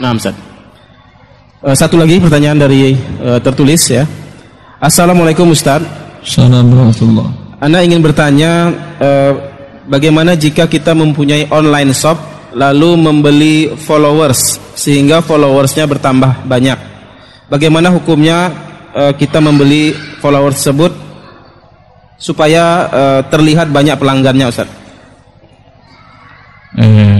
Nah, Ustaz. Uh, satu lagi pertanyaan dari uh, tertulis ya. Assalamualaikum Ustaz. Assalamualaikum Anda ingin bertanya uh, bagaimana jika kita mempunyai online shop lalu membeli followers sehingga followersnya bertambah banyak. Bagaimana hukumnya uh, kita membeli followers tersebut supaya uh, terlihat banyak pelanggannya Ustaz? Eh,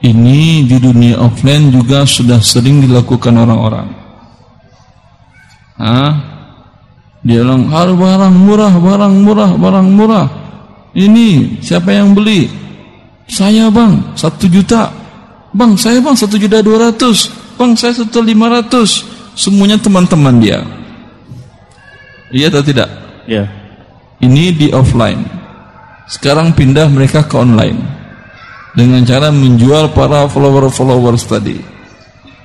ini di dunia offline juga sudah sering dilakukan orang-orang. Ah, dia bilang harus barang murah, barang murah, barang murah. Ini siapa yang beli? Saya bang, satu juta. Bang, saya bang satu juta dua ratus. Bang, saya satu lima ratus. Semuanya teman-teman dia. Iya atau tidak? Ya. Ini di offline. Sekarang pindah mereka ke online dengan cara menjual para follower-followers tadi.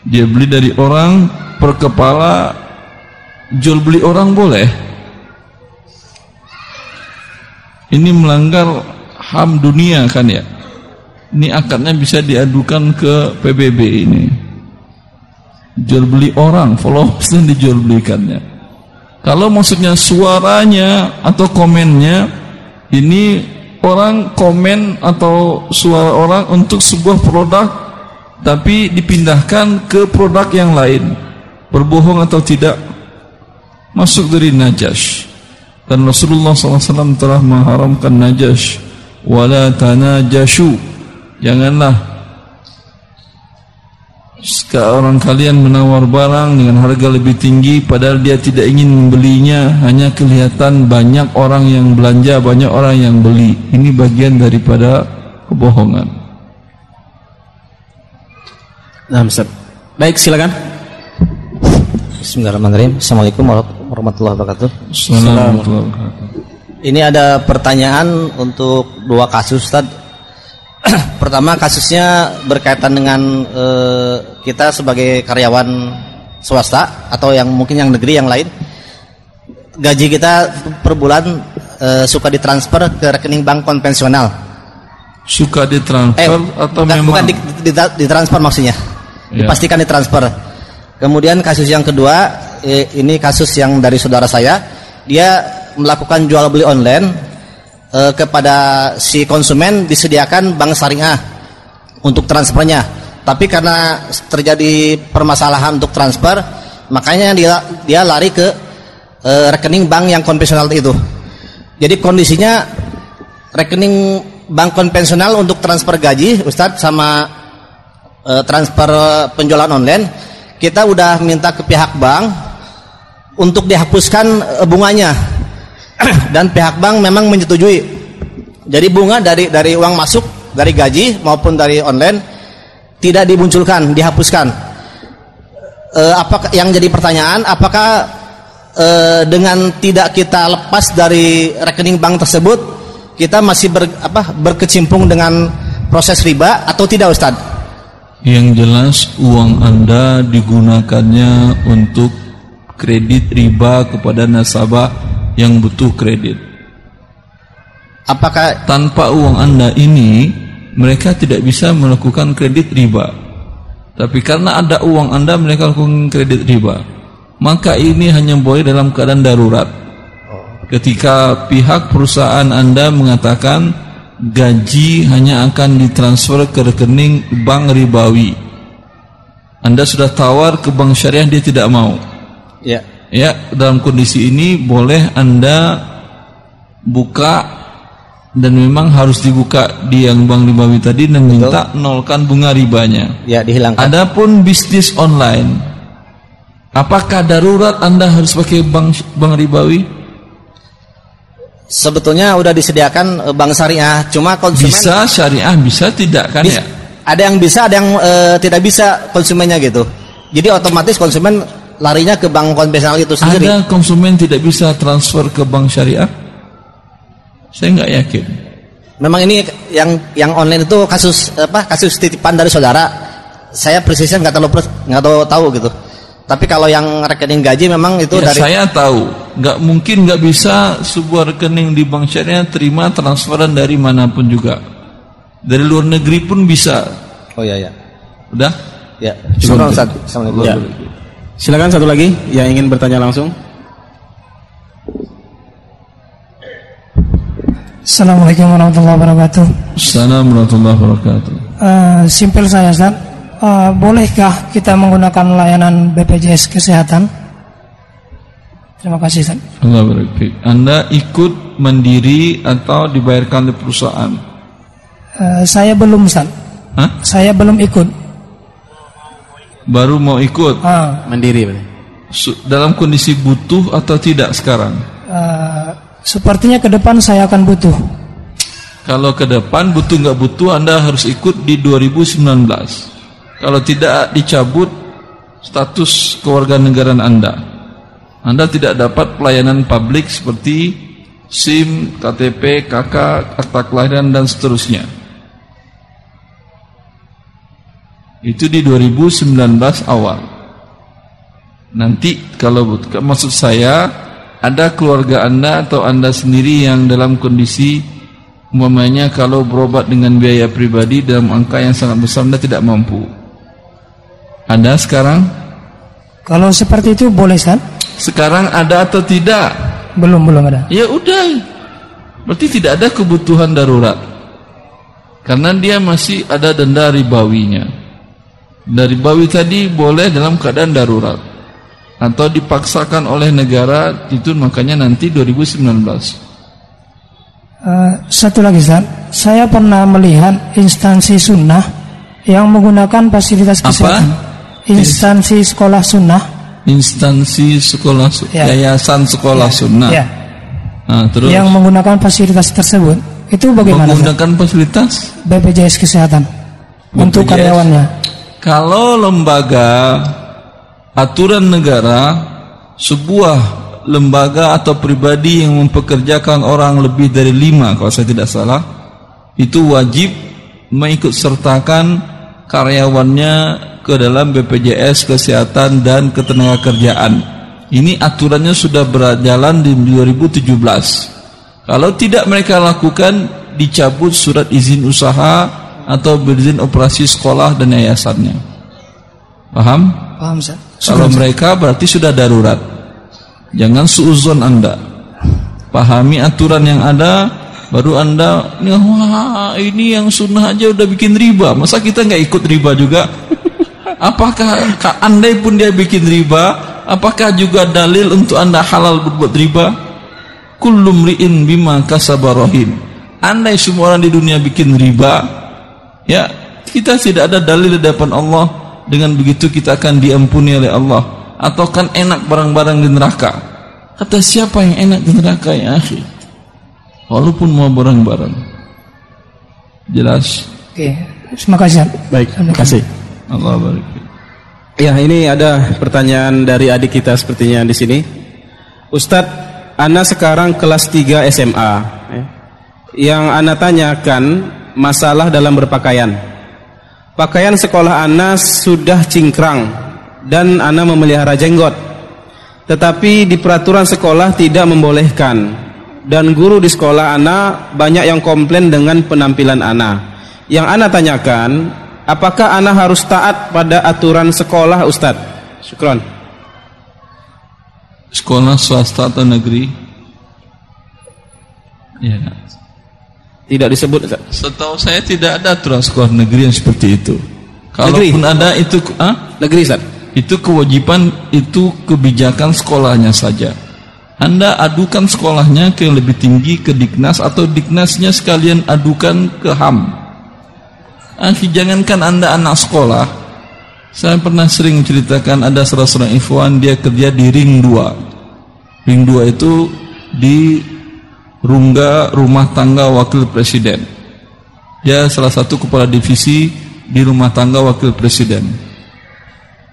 Dia beli dari orang per kepala, jual beli orang boleh. Ini melanggar HAM dunia kan ya. Ini akadnya bisa diadukan ke PBB ini. Jual beli orang, followers dan dijual belikannya. Kalau maksudnya suaranya atau komennya ini orang komen atau suara orang untuk sebuah produk tapi dipindahkan ke produk yang lain. Berbohong atau tidak masuk dari najas dan Rasulullah SAW telah mengharamkan najas wala tanajashu. Janganlah seorang kalian menawar barang dengan harga lebih tinggi padahal dia tidak ingin membelinya. Hanya kelihatan banyak orang yang belanja banyak orang yang beli. Ini bagian daripada kebohongan. Nah Ustaz. Baik silakan. Bismillahirrahmanirrahim. Assalamualaikum warahmatullahi wabarakatuh. Assalamualaikum Ini ada pertanyaan untuk dua kasus Ustaz pertama kasusnya berkaitan dengan e, kita sebagai karyawan swasta atau yang mungkin yang negeri yang lain. Gaji kita per bulan e, suka ditransfer ke rekening bank konvensional. Suka ditransfer eh, atau bukan, memang? bukan di, di, ditransfer maksudnya. Ya. dipastikan ditransfer. Kemudian kasus yang kedua e, ini kasus yang dari saudara saya. Dia melakukan jual beli online eh, kepada si konsumen disediakan bank syariah untuk transfernya. Tapi karena terjadi permasalahan untuk transfer, makanya dia dia lari ke eh, rekening bank yang konvensional itu. Jadi kondisinya rekening bank konvensional untuk transfer gaji, Ustadz sama eh, transfer penjualan online, kita udah minta ke pihak bank untuk dihapuskan eh, bunganya dan pihak bank memang menyetujui. Jadi bunga dari dari uang masuk dari gaji maupun dari online tidak dimunculkan, dihapuskan. E, apakah yang jadi pertanyaan apakah e, dengan tidak kita lepas dari rekening bank tersebut kita masih ber, apa, berkecimpung dengan proses riba atau tidak Ustadz? Yang jelas uang Anda digunakannya untuk kredit riba kepada nasabah yang butuh kredit. Apakah tanpa uang Anda ini mereka tidak bisa melakukan kredit riba. Tapi karena ada uang Anda mereka lakukan kredit riba. Maka ini hanya boleh dalam keadaan darurat. Ketika pihak perusahaan Anda mengatakan gaji hanya akan ditransfer ke rekening bank ribawi. Anda sudah tawar ke bank syariah dia tidak mau. Ya. Ya, dalam kondisi ini boleh Anda buka dan memang harus dibuka di yang bank ribawi tadi dan Betul. minta nolkan bunga ribanya. Ya, dihilangkan. Adapun bisnis online, apakah darurat Anda harus pakai bank bank ribawi? Sebetulnya udah disediakan eh, bank syariah, cuma konsumen bisa syariah, bisa tidak kan bisa, ya? Ada yang bisa, ada yang e, tidak bisa konsumennya gitu. Jadi otomatis konsumen larinya ke bank konvensional itu sendiri. Ada konsumen tidak bisa transfer ke bank syariah? Saya nggak yakin. Memang ini yang yang online itu kasus apa? Kasus titipan dari saudara. Saya persisnya nggak tahu nggak tahu tahu gitu. Tapi kalau yang rekening gaji memang itu ya, dari saya tahu, nggak mungkin nggak bisa sebuah rekening di bank syariah terima transferan dari mana pun juga. Dari luar negeri pun bisa. Oh iya ya. Udah? Ya, syukur Ustaz. Assalamualaikum. Ya. Silakan satu lagi yang ingin bertanya langsung. Assalamualaikum warahmatullahi wabarakatuh. Assalamualaikum warahmatullahi wabarakatuh. Uh, simpel saya, Ustaz. Uh, bolehkah kita menggunakan layanan BPJS Kesehatan? Terima kasih, Ustaz. Allah barik Anda ikut mandiri atau dibayarkan oleh perusahaan? Uh, saya belum, Ustaz. Hah? Saya belum ikut. Baru mau ikut? Uh, Mandiri berarti. Su- Dalam kondisi butuh atau tidak sekarang? uh, sepertinya ke depan saya akan butuh. Kalau ke depan butuh nggak butuh Anda harus ikut di 2019. Kalau tidak dicabut status kewarganegaraan Anda. Anda tidak dapat pelayanan publik seperti SIM, KTP, KK, akta kelahiran dan seterusnya. Itu di 2019 awal. Nanti kalau maksud saya ada keluarga Anda atau Anda sendiri yang dalam kondisi umpamanya kalau berobat dengan biaya pribadi dalam angka yang sangat besar Anda tidak mampu. Ada sekarang? Kalau seperti itu boleh, Ustaz? Sekarang ada atau tidak? Belum, belum ada. Ya udah. Berarti tidak ada kebutuhan darurat. Karena dia masih ada denda ribawinya. Dari bawi tadi boleh dalam keadaan darurat. Atau dipaksakan oleh negara itu makanya nanti 2019. Uh, satu lagi, Ustaz. Saya pernah melihat instansi sunnah yang menggunakan fasilitas Apa? kesehatan. Instansi sekolah sunnah. Instansi sekolah su- Ya. yayasan sekolah sunnah. Ya, Nah, terus yang menggunakan fasilitas tersebut. Itu bagaimana, Ustaz? menggunakan fasilitas BPJS Kesehatan untuk BPJS. karyawannya. Kalau lembaga aturan negara sebuah lembaga atau pribadi yang mempekerjakan orang lebih dari lima kalau saya tidak salah itu wajib mengikut sertakan karyawannya ke dalam BPJS kesehatan dan ketenagakerjaan ini aturannya sudah berjalan di 2017 kalau tidak mereka lakukan dicabut surat izin usaha atau berizin operasi sekolah dan yayasannya paham? Paham, Ustaz? Kalau mereka berarti sudah darurat. Jangan suuzon Anda. Pahami aturan yang ada, baru Anda, wah ini yang sunnah aja udah bikin riba. Masa kita nggak ikut riba juga? Apakah ka- andai pun dia bikin riba, apakah juga dalil untuk Anda halal berbuat riba? Kullum ri'in bima kasabarohin. Andai semua orang di dunia bikin riba, ya kita tidak ada dalil di depan Allah dengan begitu kita akan diampuni oleh Allah atau kan enak barang-barang di neraka kata siapa yang enak di neraka ya akhi walaupun mau barang-barang jelas Oke, terima kasih. Baik, terima kasih. Allah barik Ya, ini ada pertanyaan dari adik kita sepertinya di sini. Ustadz, Ana sekarang kelas 3 SMA. ya. Yang Ana tanyakan masalah dalam berpakaian. Pakaian sekolah Ana sudah cingkrang dan Ana memelihara jenggot. Tetapi di peraturan sekolah tidak membolehkan. Dan guru di sekolah Ana banyak yang komplain dengan penampilan Ana. Yang Ana tanyakan, apakah Ana harus taat pada aturan sekolah Ustadz? Syukron. sekolah swasta atau negeri ya Tidak disebut setahu saya tidak ada aturan sekolah negeri yang seperti itu Negeri? kalaupun ada itu ah? Negeri Ustadz. itu kewajiban itu kebijakan sekolahnya saja anda adukan sekolahnya ke yang lebih tinggi ke Diknas atau Diknasnya sekalian adukan ke HAM Akhi jangankan anda anak sekolah saya pernah sering menceritakan ada salah seorang ikhwan dia kerja di ring 2 ring 2 itu di rungga rumah tangga wakil presiden dia salah satu kepala divisi di rumah tangga wakil presiden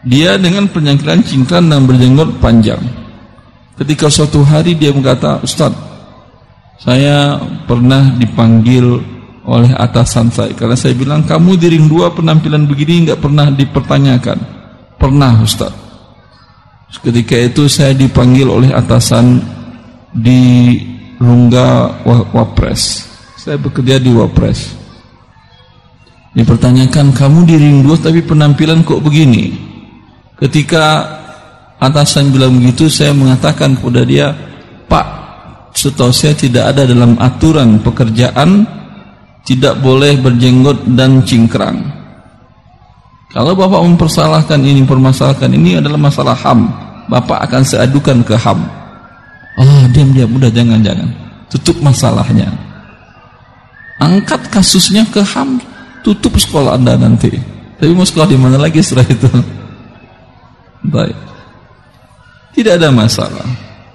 dia dengan penyangkilan cingkran dan berjenggot panjang. Ketika suatu hari dia berkata, Ustaz, saya pernah dipanggil oleh atasan saya. Karena saya bilang, kamu di ring 2 penampilan begini nggak pernah dipertanyakan. Pernah Ustaz. Ketika itu saya dipanggil oleh atasan di Rungga Wa- Wapres. Saya bekerja di Wapres. Dipertanyakan kamu di ring dua tapi penampilan kok begini. Ketika atasan bilang begitu saya mengatakan kepada dia, Pak, setahu saya tidak ada dalam aturan pekerjaan tidak boleh berjenggot dan cingkrang. Kalau Bapak mempersalahkan ini, permasalahkan ini adalah masalah HAM. Bapak akan seadukan ke HAM. Oh, diam-diam, udah jangan-jangan. Tutup masalahnya. Angkat kasusnya ke HAM, tutup sekolah Anda nanti. Tapi mau sekolah di mana lagi setelah itu? Baik. Tidak ada masalah.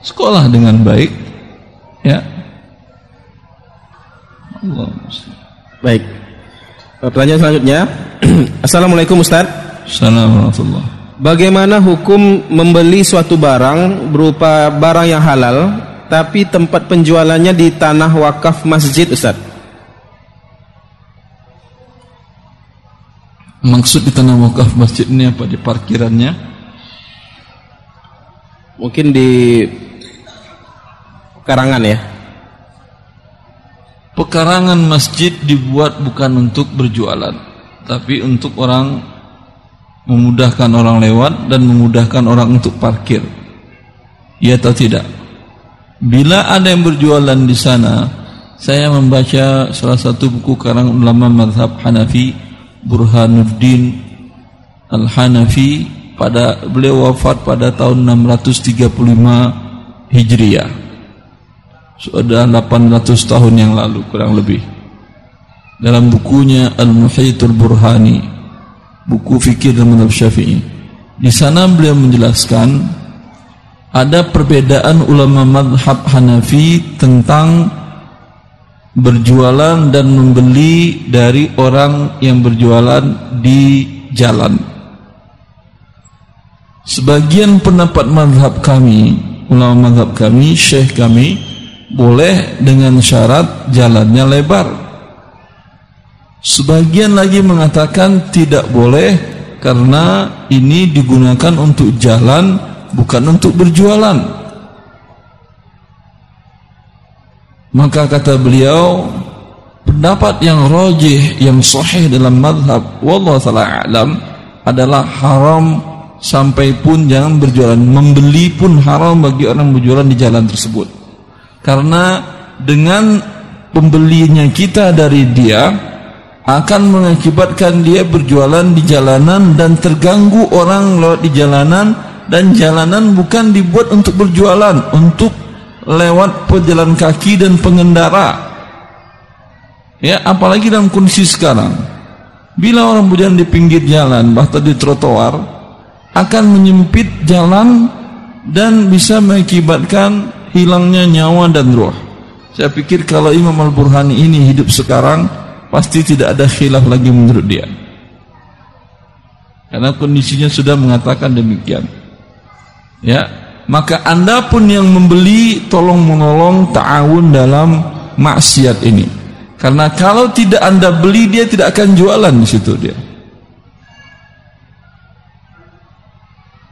Sekolah dengan baik. Ya. Allah Baik. Pertanyaan selanjutnya. Assalamualaikum Ustaz. Assalamualaikum Bagaimana hukum membeli suatu barang berupa barang yang halal tapi tempat penjualannya di tanah wakaf masjid Ustaz? Maksud di tanah wakaf masjid ini apa? Di parkirannya? Mungkin di karangan ya. Pekarangan masjid dibuat bukan untuk berjualan, tapi untuk orang memudahkan orang lewat dan memudahkan orang untuk parkir. Ya atau tidak? Bila ada yang berjualan di sana, saya membaca salah satu buku karang ulama madhab Hanafi, Burhanuddin Al-Hanafi pada beliau wafat pada tahun 635 Hijriah sudah 800 tahun yang lalu kurang lebih dalam bukunya Al-Muhyitul Burhani buku fikir dan madhab syafi'i di sana beliau menjelaskan ada perbedaan ulama madhab Hanafi tentang berjualan dan membeli dari orang yang berjualan di jalan sebagian pendapat madhab kami ulama madhab kami, syekh kami boleh dengan syarat jalannya lebar. Sebagian lagi mengatakan tidak boleh karena ini digunakan untuk jalan bukan untuk berjualan. Maka kata beliau pendapat yang rojih yang sahih dalam madhab wallahu taala alam adalah haram sampai pun jangan berjualan membeli pun haram bagi orang berjualan di jalan tersebut karena dengan pembelinya kita dari dia akan mengakibatkan dia berjualan di jalanan dan terganggu orang lewat di jalanan dan jalanan bukan dibuat untuk berjualan untuk lewat pejalan kaki dan pengendara ya apalagi dalam kondisi sekarang bila orang berjalan di pinggir jalan bahkan di trotoar akan menyempit jalan dan bisa mengakibatkan hilangnya nyawa dan roh. Saya pikir kalau Imam Al-Burhani ini hidup sekarang pasti tidak ada khilaf lagi menurut dia. Karena kondisinya sudah mengatakan demikian. Ya, maka Anda pun yang membeli tolong menolong ta'awun dalam maksiat ini. Karena kalau tidak Anda beli dia tidak akan jualan di situ dia.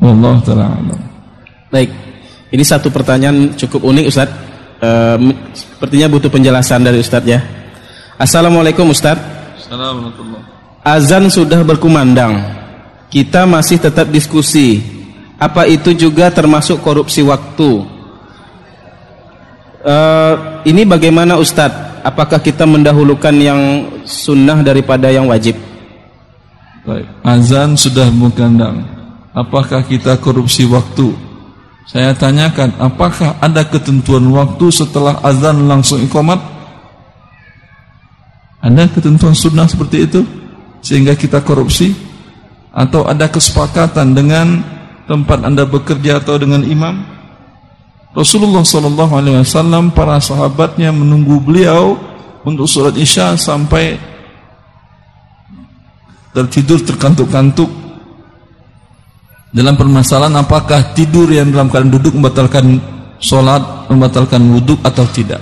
Allah taala Baik. Ini satu pertanyaan cukup unik Ustaz. E, sepertinya butuh penjelasan dari Ustaz ya. Assalamualaikum Ustaz. Assalamualaikum. Azan sudah berkumandang. Kita masih tetap diskusi. Apa itu juga termasuk korupsi waktu? E, ini bagaimana Ustaz? Apakah kita mendahulukan yang sunnah daripada yang wajib? Baik. Azan sudah berkumandang. Apakah kita korupsi waktu? Saya tanyakan, apakah ada ketentuan waktu setelah azan langsung ikomat? Ada ketentuan sunnah seperti itu? Sehingga kita korupsi? Atau ada kesepakatan dengan tempat anda bekerja atau dengan imam? Rasulullah SAW para sahabatnya menunggu beliau untuk surat isya sampai tertidur terkantuk-kantuk dalam permasalahan apakah tidur yang dalam keadaan duduk membatalkan sholat, membatalkan wudhu atau tidak.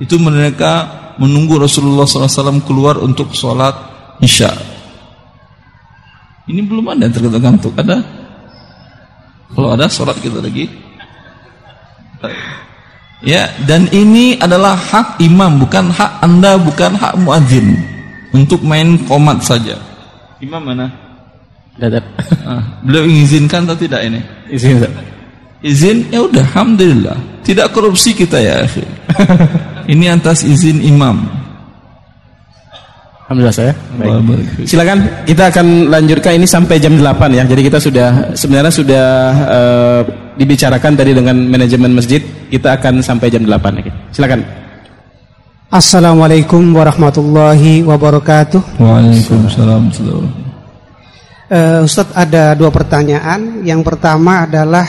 Itu mereka menunggu Rasulullah SAW keluar untuk sholat isya. Ini belum ada yang tergantung Ada? Kalau ada sholat kita lagi. Ya, dan ini adalah hak imam, bukan hak anda, bukan hak muadzin. untuk main komat saja. Imam mana? Dadat. Ah, beliau mengizinkan atau tidak ini? Izin. Izin ya udah alhamdulillah. Tidak korupsi kita ya, akhi. ini atas izin imam. Alhamdulillah saya. Fiik. Silakan kita akan lanjutkan ini sampai jam 8 ya. Jadi kita sudah sebenarnya sudah eh, dibicarakan tadi dengan manajemen masjid. Kita akan sampai jam 8 lagi. Silakan. Assalamualaikum warahmatullahi wabarakatuh. Waalaikumsalam warahmatullahi wabarakatuh. Eh, Ustadz ada dua pertanyaan. Yang pertama adalah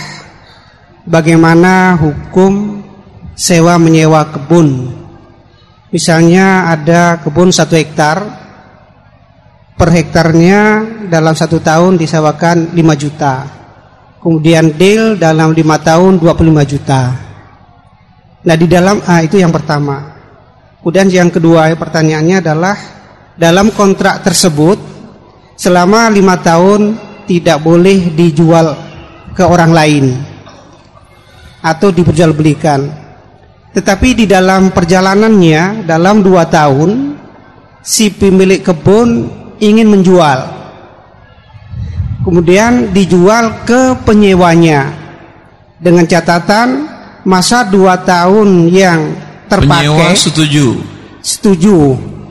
bagaimana hukum sewa menyewa kebun? Misalnya ada kebun satu hektar, per hektarnya dalam satu tahun disewakan 5 juta. Kemudian deal dalam lima tahun 25 juta. Nah di dalam ah, itu yang pertama. Kemudian yang kedua pertanyaannya adalah dalam kontrak tersebut selama lima tahun tidak boleh dijual ke orang lain atau diperjualbelikan. Tetapi di dalam perjalanannya dalam dua tahun si pemilik kebun ingin menjual. Kemudian dijual ke penyewanya dengan catatan masa dua tahun yang Penyewa terpakai setuju. setuju.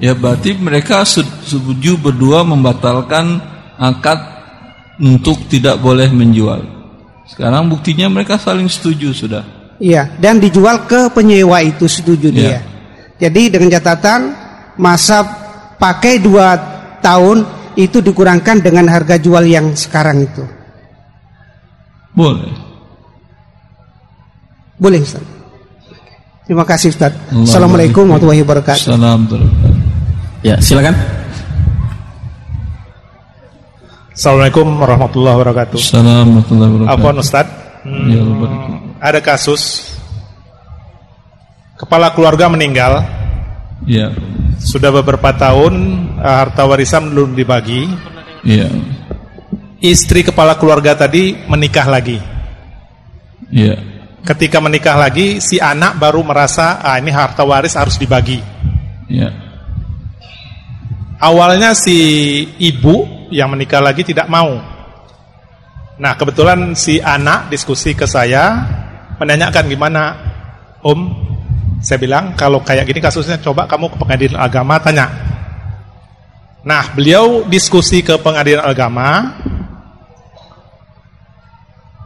Ya berarti mereka se- setuju berdua membatalkan akad untuk tidak boleh menjual. Sekarang buktinya mereka saling setuju sudah. Iya, dan dijual ke penyewa itu setuju Iya. dia. Jadi dengan catatan masa pakai dua tahun itu dikurangkan dengan harga jual yang sekarang itu. Boleh. Boleh Ustaz? Terima kasih Ustaz. Allah Assalamualaikum warahmatullahi wabarakatuh. Salam. Ya, silakan. Assalamualaikum warahmatullahi wabarakatuh. Salam warahmatullahi wabarakatuh. Afwan Ustaz, Hmm, Ya ada kasus kepala keluarga meninggal Ya. sudah beberapa tahun eh, harta warisan belum dibagi. Ya. Istri kepala keluarga tadi menikah lagi. Ya. Ketika menikah lagi, si anak baru merasa ah ini harta waris harus dibagi. Ya. Awalnya si ibu yang menikah lagi tidak mau. Nah, kebetulan si anak diskusi ke saya menanyakan gimana, Om. Saya bilang kalau kayak gini kasusnya coba kamu ke pengadilan agama tanya. Nah, beliau diskusi ke pengadilan agama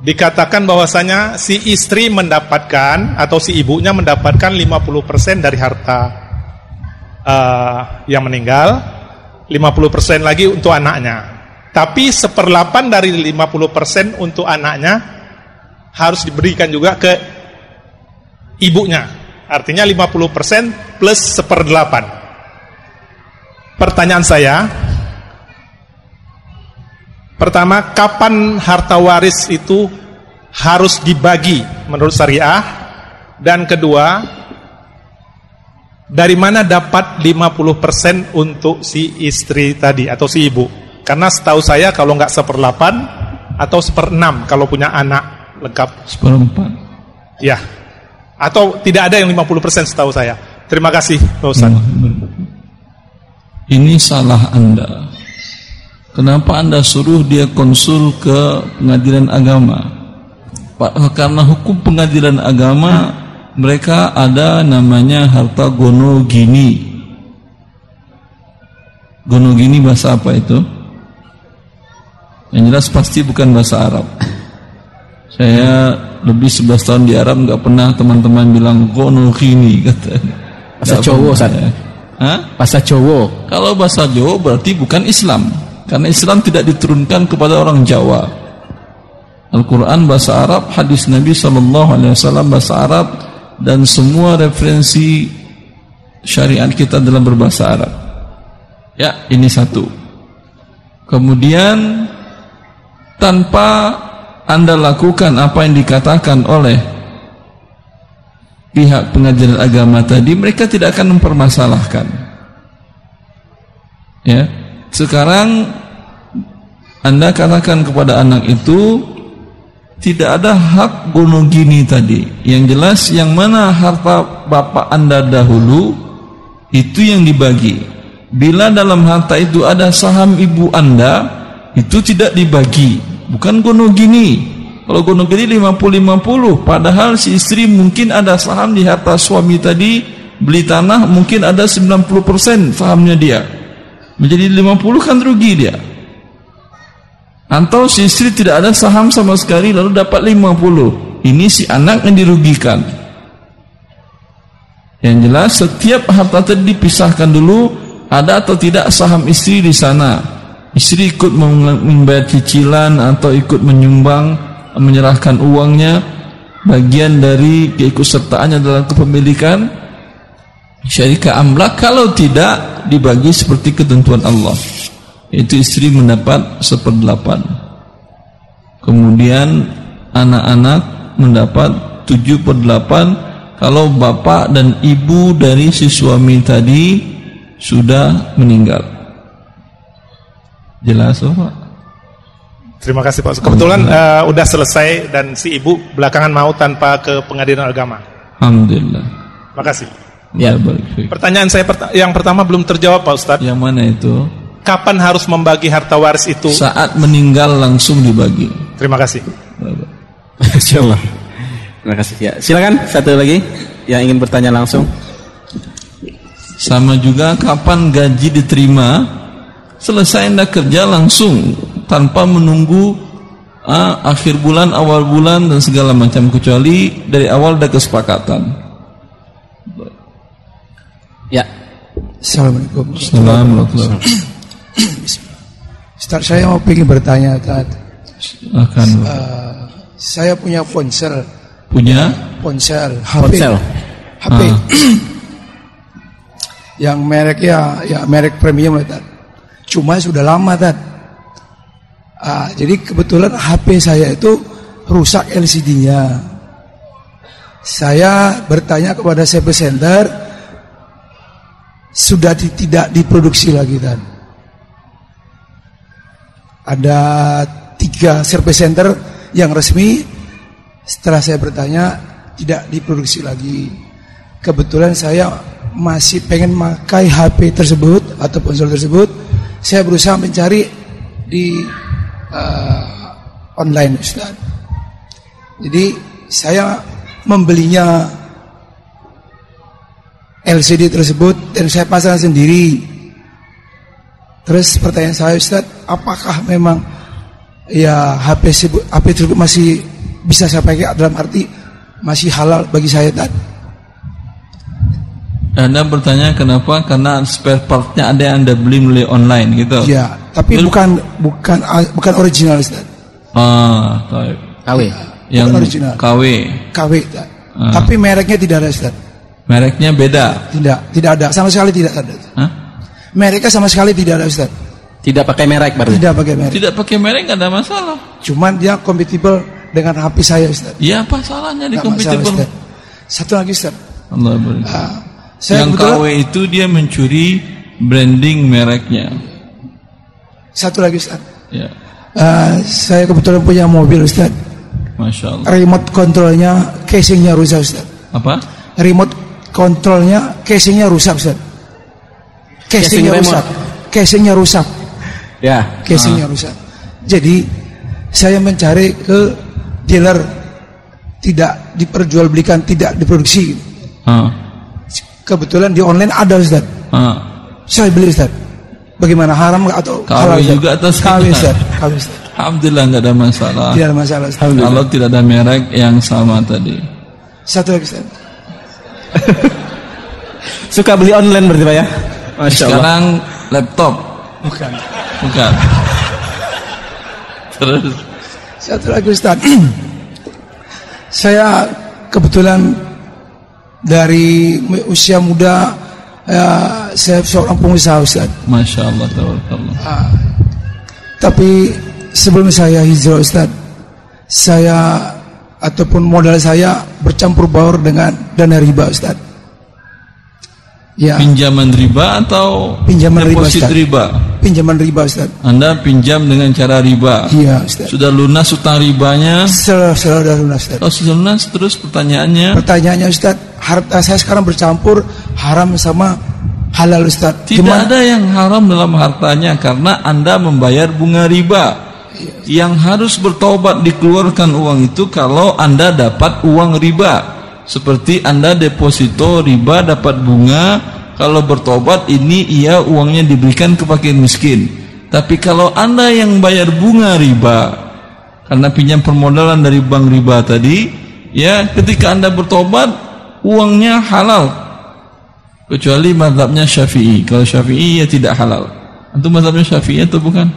dikatakan bahwasanya si istri mendapatkan atau si ibunya mendapatkan 50% dari harta eh, yang meninggal 50% lagi untuk anaknya. Tapi seperlapan dari 50% untuk anaknya harus diberikan juga ke ibunya. Artinya 50% plus seperdelapan. Pertanyaan saya, pertama, kapan harta waris itu harus dibagi menurut syariah? Dan kedua, dari mana dapat 50% untuk si istri tadi atau si ibu? Karena setahu saya kalau nggak seperlapan atau seperenam kalau punya anak lengkap. Seperempat. Ya. Atau tidak ada yang 50% setahu saya. Terima kasih, Pak Ustaz. Ini salah Anda. Kenapa Anda suruh dia konsul ke pengadilan agama? Pak, karena hukum pengadilan agama mereka ada namanya harta gono gini. Gono gini bahasa apa itu? Yang jelas pasti bukan bahasa Arab. Saya lebih 11 tahun di Arab nggak pernah teman-teman bilang gono gini kata. Bahasa Jawa, pernah, Ustaz. ya. Hah? Bahasa Jawa. Kalau bahasa Jawa berarti bukan Islam Karena Islam tidak diturunkan kepada orang Jawa Al-Quran bahasa Arab Hadis Nabi SAW bahasa Arab Dan semua referensi syariat kita dalam berbahasa Arab Ya ini satu Kemudian Tanpa Anda lakukan apa yang dikatakan oleh Pihak pengadilan agama tadi Mereka tidak akan mempermasalahkan. Ya. Sekarang anda katakan kepada anak itu tidak ada hak gono gini tadi. Yang jelas yang mana harta bapak anda dahulu itu yang dibagi. Bila dalam harta itu ada saham ibu anda itu tidak dibagi. Bukan gono gini. Kalau gono gini 50-50 padahal si istri mungkin ada saham di harta suami tadi beli tanah mungkin ada 90% sahamnya dia. Menjadi 50 kan rugi dia. Atau si istri tidak ada saham sama sekali lalu dapat 50 ini si anak yang dirugikan. Yang jelas setiap harta tadi dipisahkan dulu ada atau tidak saham istri di sana istri ikut membayar cicilan atau ikut menyumbang menyerahkan uangnya. Bagian dari keikutsertaannya dalam kepemilikan. Syarikat amlak kalau tidak dibagi seperti ketentuan Allah. Itu istri mendapat seperdelapan. Kemudian anak-anak mendapat tujuh per delapan. Kalau bapak dan ibu dari si suami tadi sudah meninggal. Jelas oh, Pak? Terima kasih Pak. Kebetulan uh, udah selesai dan si ibu belakangan mau tanpa ke pengadilan agama. Alhamdulillah. Terima kasih. Ya, Pertanyaan saya pert yang pertama belum terjawab Pak Ustadz. Yang mana itu? Kapan harus membagi harta waris itu? Saat meninggal langsung dibagi. Terima kasih. Insyaallah. Terima kasih ya. Silakan satu lagi yang ingin bertanya langsung. Sama juga kapan gaji diterima Selesai anda kerja langsung Tanpa menunggu ah, Akhir bulan, awal bulan Dan segala macam Kecuali dari awal ada kesepakatan. Ya. Assalamualaikum. Assalamualaikum. Ustaz saya mau ingin bertanya Ustaz. Akan uh, Saya punya ponsel. Punya? Ponsel HP Ponsel. HP ah. yang mereknya ya merek premium Tad. Cuma sudah lama Tad. Ah, jadi kebetulan HP saya itu rusak LCD-nya. Saya bertanya kepada service center sudah tidak diproduksi lagi Tad. Ada tiga service center yang resmi setelah saya bertanya tidak diproduksi lagi. Kebetulan saya masih pengen memakai HP tersebut atau ponsel tersebut, saya berusaha mencari di uh, online Ustaz. Jadi saya membelinya LCD tersebut dan saya pasang sendiri. Terus pertanyaan saya Ustaz, apakah memang ya HP tersebut, HP tersebut masih bisa saya pakai dalam arti masih halal bagi saya tadi? Anda bertanya kenapa? Karena spare partnya ada yang Anda beli melalui online gitu. Iya, tapi Lalu, bukan bukan bukan original Ustaz. Ah, tahu. KW. Yang bukan original. KW. KW. Ah. Tapi mereknya tidak ada Ustaz. Mereknya beda. Tidak, tidak ada. Sama sekali tidak ada. Hah? Mereknya sama sekali tidak ada Ustaz. Tidak pakai merek berarti. Tidak pakai merek. Tidak pakai merek nggak ada masalah. Cuman dia kompatibel dengan HP saya Ustaz. Iya, apa salahnya di kompatibel? Satu lagi Ustaz. Allah uh, saya yang KW itu dia mencuri branding mereknya. Satu lagi Ustaz. Ya. Uh, saya kebetulan punya mobil Ustaz. Masya Allah. Remote kontrolnya casingnya rusak Ustaz. Apa? Remote kontrolnya casingnya rusak Ustaz. Casingnya Casing rusak. Casingnya rusak. Ya. Casingnya ah. rusak. Jadi saya mencari ke dealer tidak diperjualbelikan, tidak diproduksi. Ah Kebetulan di online ada Ustaz. Ah. Saya beli Ustaz. Bagaimana haram atau halal juga atau kawin Ustaz? Kawin Ustaz. Alhamdulillah enggak ada masalah. Tidak ada masalah. Ustaz. Kalau tidak ada merek yang sama tadi. Satu lagi Ustaz. Suka beli online berarti Pak ya? Masya Allah. Sekarang laptop. Bukan. Bukan. Terus. Satu lagi Ustaz. Saya kebetulan dari usia muda ya, saya seorang pengusaha Ustaz. Masya Allah, ah, tapi sebelum saya hijrah Ustaz, saya ataupun modal saya bercampur baur dengan dana riba Ustaz. Ya. Pinjaman riba atau pinjaman deposit riba? riba? Pinjaman riba Ustaz. Anda pinjam dengan cara riba. Iya Ustaz. Sudah lunas utang ribanya? Sudah, sudah lunas Ustaz. Oh sudah lunas terus pertanyaannya? Pertanyaannya Ustaz, harta saya sekarang bercampur haram sama halal Ustaz. Tidak Gimana? ada yang haram dalam hartanya karena Anda membayar bunga riba. Yang harus bertobat dikeluarkan uang itu kalau Anda dapat uang riba. Seperti Anda deposito riba dapat bunga, kalau bertobat ini ia uangnya diberikan ke fakir miskin. Tapi kalau Anda yang bayar bunga riba karena pinjam permodalan dari bank riba tadi, ya ketika Anda bertobat uangnya halal kecuali mazhabnya Syafi'i. Kalau Syafi'i ya tidak halal. Itu mazhabnya Syafi'i atau bukan?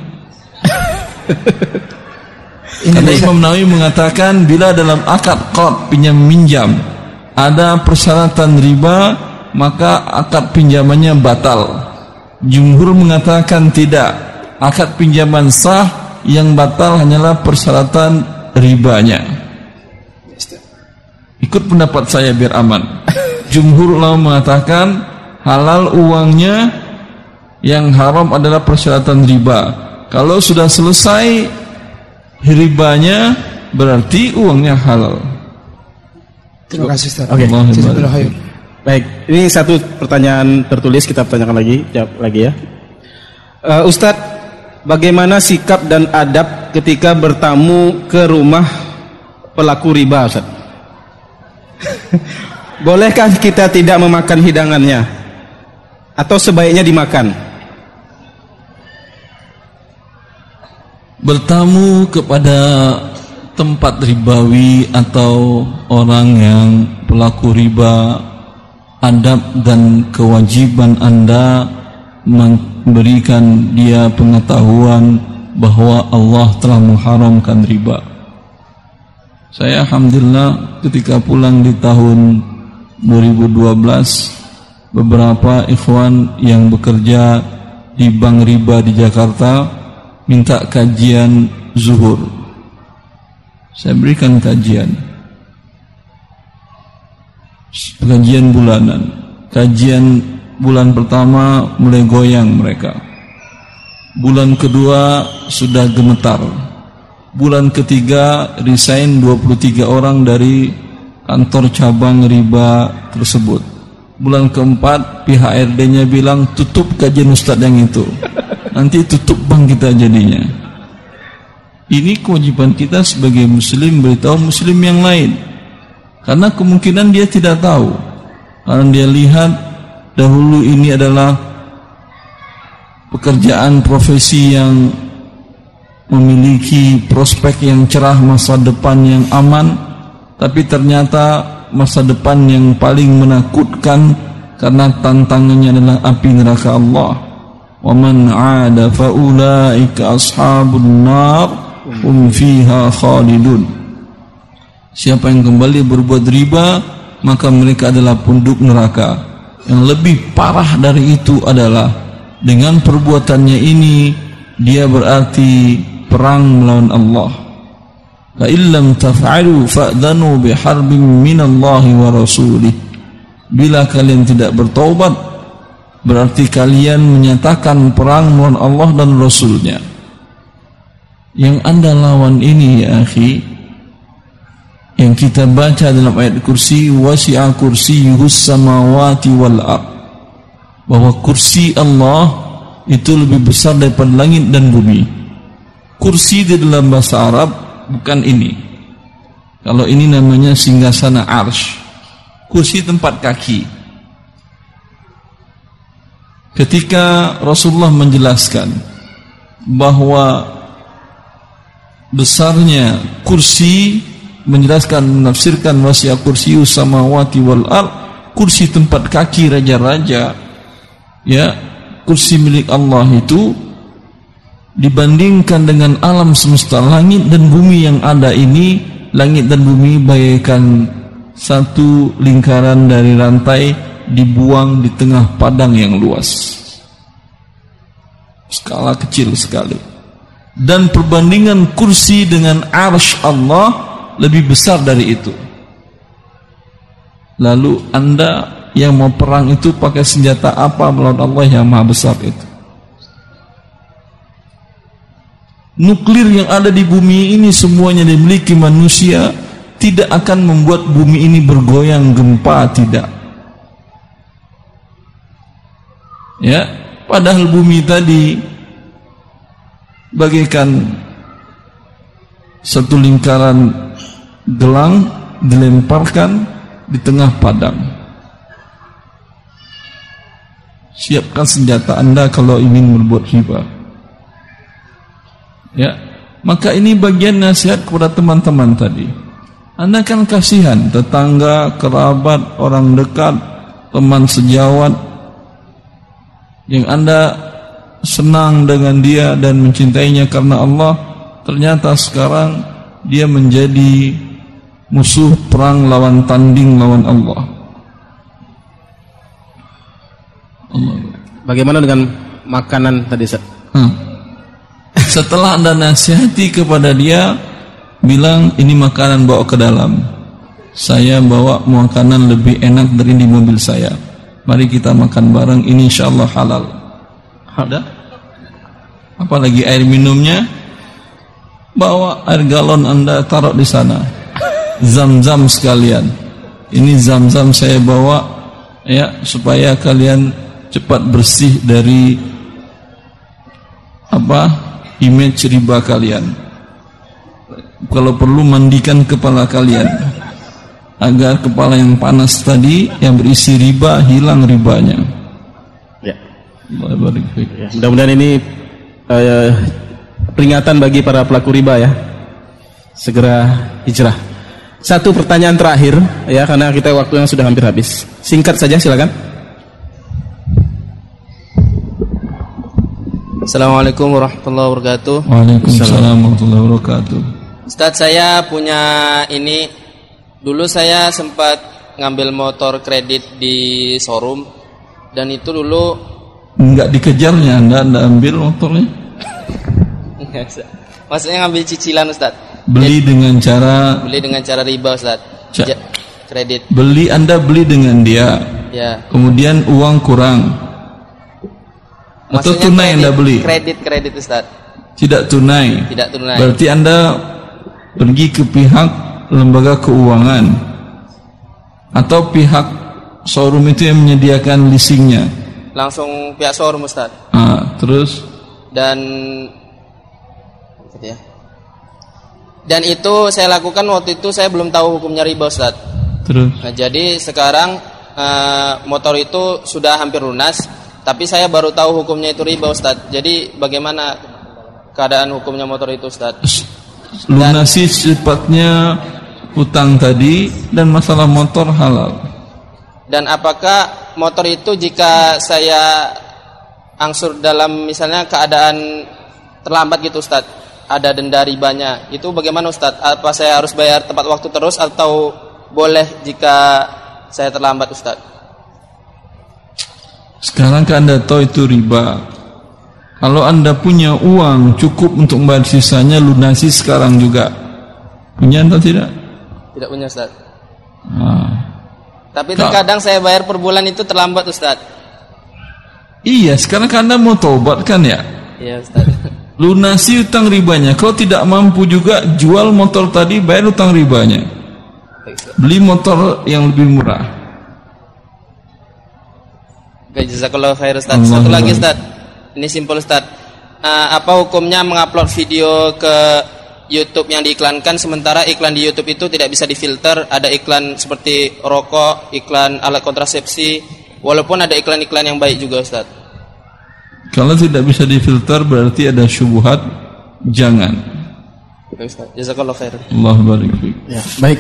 Karena Imam Nawawi mengatakan bila dalam akad qad pinjam minjam ada persyaratan riba maka akad pinjamannya batal. Jumhur mengatakan tidak. Akad pinjaman sah yang batal hanyalah persyaratan ribanya. Ikut pendapat saya biar aman jumhur ulama mengatakan halal uangnya yang haram adalah persyaratan riba. Kalau sudah selesai ribanya berarti uangnya halal. Terima kasih Ustaz. Oke. Okay. Baik, ini satu pertanyaan tertulis kita tanyakan lagi, jawab lagi ya. Uh, Ustadz, bagaimana sikap dan adab ketika bertamu ke rumah pelaku riba, Ustadz? Bolehkah kita tidak memakan hidangannya? Atau sebaiknya dimakan? Bertamu kepada tempat ribawi atau orang yang pelaku riba adab dan kewajiban Anda memberikan dia pengetahuan bahwa Allah telah mengharamkan riba. Saya alhamdulillah ketika pulang di tahun 2012 beberapa ikhwan yang bekerja di bank riba di Jakarta minta kajian zuhur saya berikan kajian kajian bulanan kajian bulan pertama mulai goyang mereka bulan kedua sudah gemetar bulan ketiga resign 23 orang dari kantor cabang riba tersebut. Bulan keempat pihak RD-nya bilang tutup kajian ustadz yang itu. Nanti tutup bank kita jadinya. Ini kewajiban kita sebagai muslim beritahu muslim yang lain. Karena kemungkinan dia tidak tahu. Karena dia lihat dahulu ini adalah pekerjaan profesi yang memiliki prospek yang cerah masa depan yang aman tapi ternyata masa depan yang paling menakutkan karena tantangannya adalah api neraka Allah wa man 'ada fa ashabun nar hum fiha khalidun siapa yang kembali berbuat riba maka mereka adalah penduduk neraka. Yang lebih parah dari itu adalah dengan perbuatannya ini dia berarti perang melawan Allah. Fa illam taf'alu fa'dhanu biharbin minallahi wa rasulih. Bila kalian tidak bertaubat berarti kalian menyatakan perang melawan Allah dan Rasulnya. Yang anda lawan ini ya akhi yang kita baca dalam ayat kursi wasi'a kursiyuhus samawati wal ard bahwa kursi Allah itu lebih besar daripada langit dan bumi kursi di dalam bahasa Arab bukan ini. Kalau ini namanya singgasana arsh. Kursi tempat kaki. Ketika Rasulullah menjelaskan bahwa besarnya kursi menjelaskan menafsirkan wasiat kursi samawati wal ard kursi tempat kaki raja-raja ya kursi milik Allah itu dibandingkan dengan alam semesta langit dan bumi yang ada ini langit dan bumi bagaikan satu lingkaran dari rantai dibuang di tengah padang yang luas. Skala kecil sekali. Dan perbandingan kursi dengan arsh Allah lebih besar dari itu. Lalu anda yang mau perang itu pakai senjata apa melawan Allah yang maha besar itu? Nuklir yang ada di bumi ini semuanya dimiliki manusia tidak akan membuat bumi ini bergoyang gempa tidak. Ya, padahal bumi tadi bagaikan satu lingkaran gelang dilemparkan di tengah padang. Siapkan senjata Anda kalau ingin berbuat riba. Ya, maka ini bagian nasihat kepada teman-teman tadi. Anda kan kasihan tetangga, kerabat, orang dekat, teman sejawat yang Anda senang dengan dia dan mencintainya karena Allah, ternyata sekarang dia menjadi musuh perang lawan tanding lawan Allah. Allah. Bagaimana dengan makanan tadi? Hmm. Setelah Anda nasihati kepada dia, bilang ini makanan bawa ke dalam. Saya bawa makanan lebih enak dari di mobil saya. Mari kita makan bareng, ini insya Allah halal. Ada? Apalagi air minumnya, bawa air galon Anda taruh di sana. Zam-zam sekalian. Ini zam-zam saya bawa ya supaya kalian cepat bersih dari apa image riba kalian. Kalau perlu mandikan kepala kalian agar kepala yang panas tadi yang berisi riba hilang ribanya. Ya, ya mudah-mudahan ini uh, peringatan bagi para pelaku riba ya. Segera hijrah satu pertanyaan terakhir ya karena kita waktu yang sudah hampir habis singkat saja silakan Assalamualaikum warahmatullahi wabarakatuh. Waalaikumsalam warahmatullahi wabarakatuh. Ustaz saya punya ini dulu saya sempat ngambil motor kredit di showroom dan itu dulu enggak dikejarnya Anda Anda ambil motornya? Maksudnya ngambil cicilan Ustaz. Beli dengan cara beli dengan cara riba Ustaz. Ca kredit. Beli Anda beli dengan dia. Ya. Kemudian uang kurang atau tunai kredit, Anda beli? Kredit kredit Ustaz. Tidak tunai. Tidak tunai. Berarti Anda pergi ke pihak lembaga keuangan atau pihak showroom itu yang menyediakan leasingnya. Langsung pihak showroom Ustaz. Ah, terus dan ya. Dan itu saya lakukan waktu itu saya belum tahu hukumnya riba Ustaz. Terus. Nah, jadi sekarang uh, motor itu sudah hampir lunas tapi saya baru tahu hukumnya itu riba Ustaz. Jadi bagaimana keadaan hukumnya motor itu Ustaz? Lunasi sifatnya hutang tadi dan masalah motor halal. Dan apakah motor itu jika saya angsur dalam misalnya keadaan terlambat gitu Ustaz, ada denda ribanya. Itu bagaimana Ustaz? Apa saya harus bayar tepat waktu terus atau boleh jika saya terlambat Ustaz? Sekarang kan Anda tahu itu riba. Kalau Anda punya uang cukup untuk membayar sisanya lunasi sekarang juga. Punya atau tidak? Tidak punya Ustaz. Nah. Tapi terkadang saya bayar per bulan itu terlambat Ustaz. Iya, sekarang kan Anda mau tobat kan ya? Iya Ustaz. Lunasi utang ribanya. Kalau tidak mampu juga jual motor tadi bayar utang ribanya. Beli motor yang lebih murah. Oke, jazakallah khair Ustaz. Satu lagi Ustaz. Ini simpel Ustaz. Uh, apa hukumnya mengupload video ke YouTube yang diiklankan sementara iklan di YouTube itu tidak bisa difilter, ada iklan seperti rokok, iklan alat kontrasepsi, walaupun ada iklan-iklan yang baik juga Ustaz. Kalau tidak bisa difilter berarti ada syubhat, jangan. Oke Ustaz, jazakallah khair. Allah barik Ya, baik.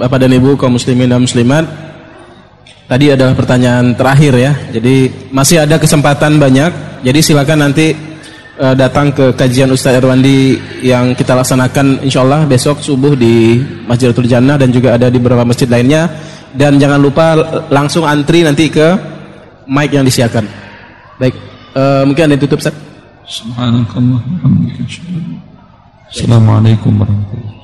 Bapak dan Ibu kaum muslimin dan muslimat, Tadi adalah pertanyaan terakhir ya. Jadi masih ada kesempatan banyak. Jadi silakan nanti uh, datang ke kajian Ustaz Irwandi yang kita laksanakan insya Allah besok subuh di Masjidil Jannah dan juga ada di beberapa masjid lainnya. Dan jangan lupa langsung antri nanti ke mic yang disiapkan. Baik, uh, mungkin ada tutup Ustaz. Assalamualaikum warahmatullahi wabarakatuh.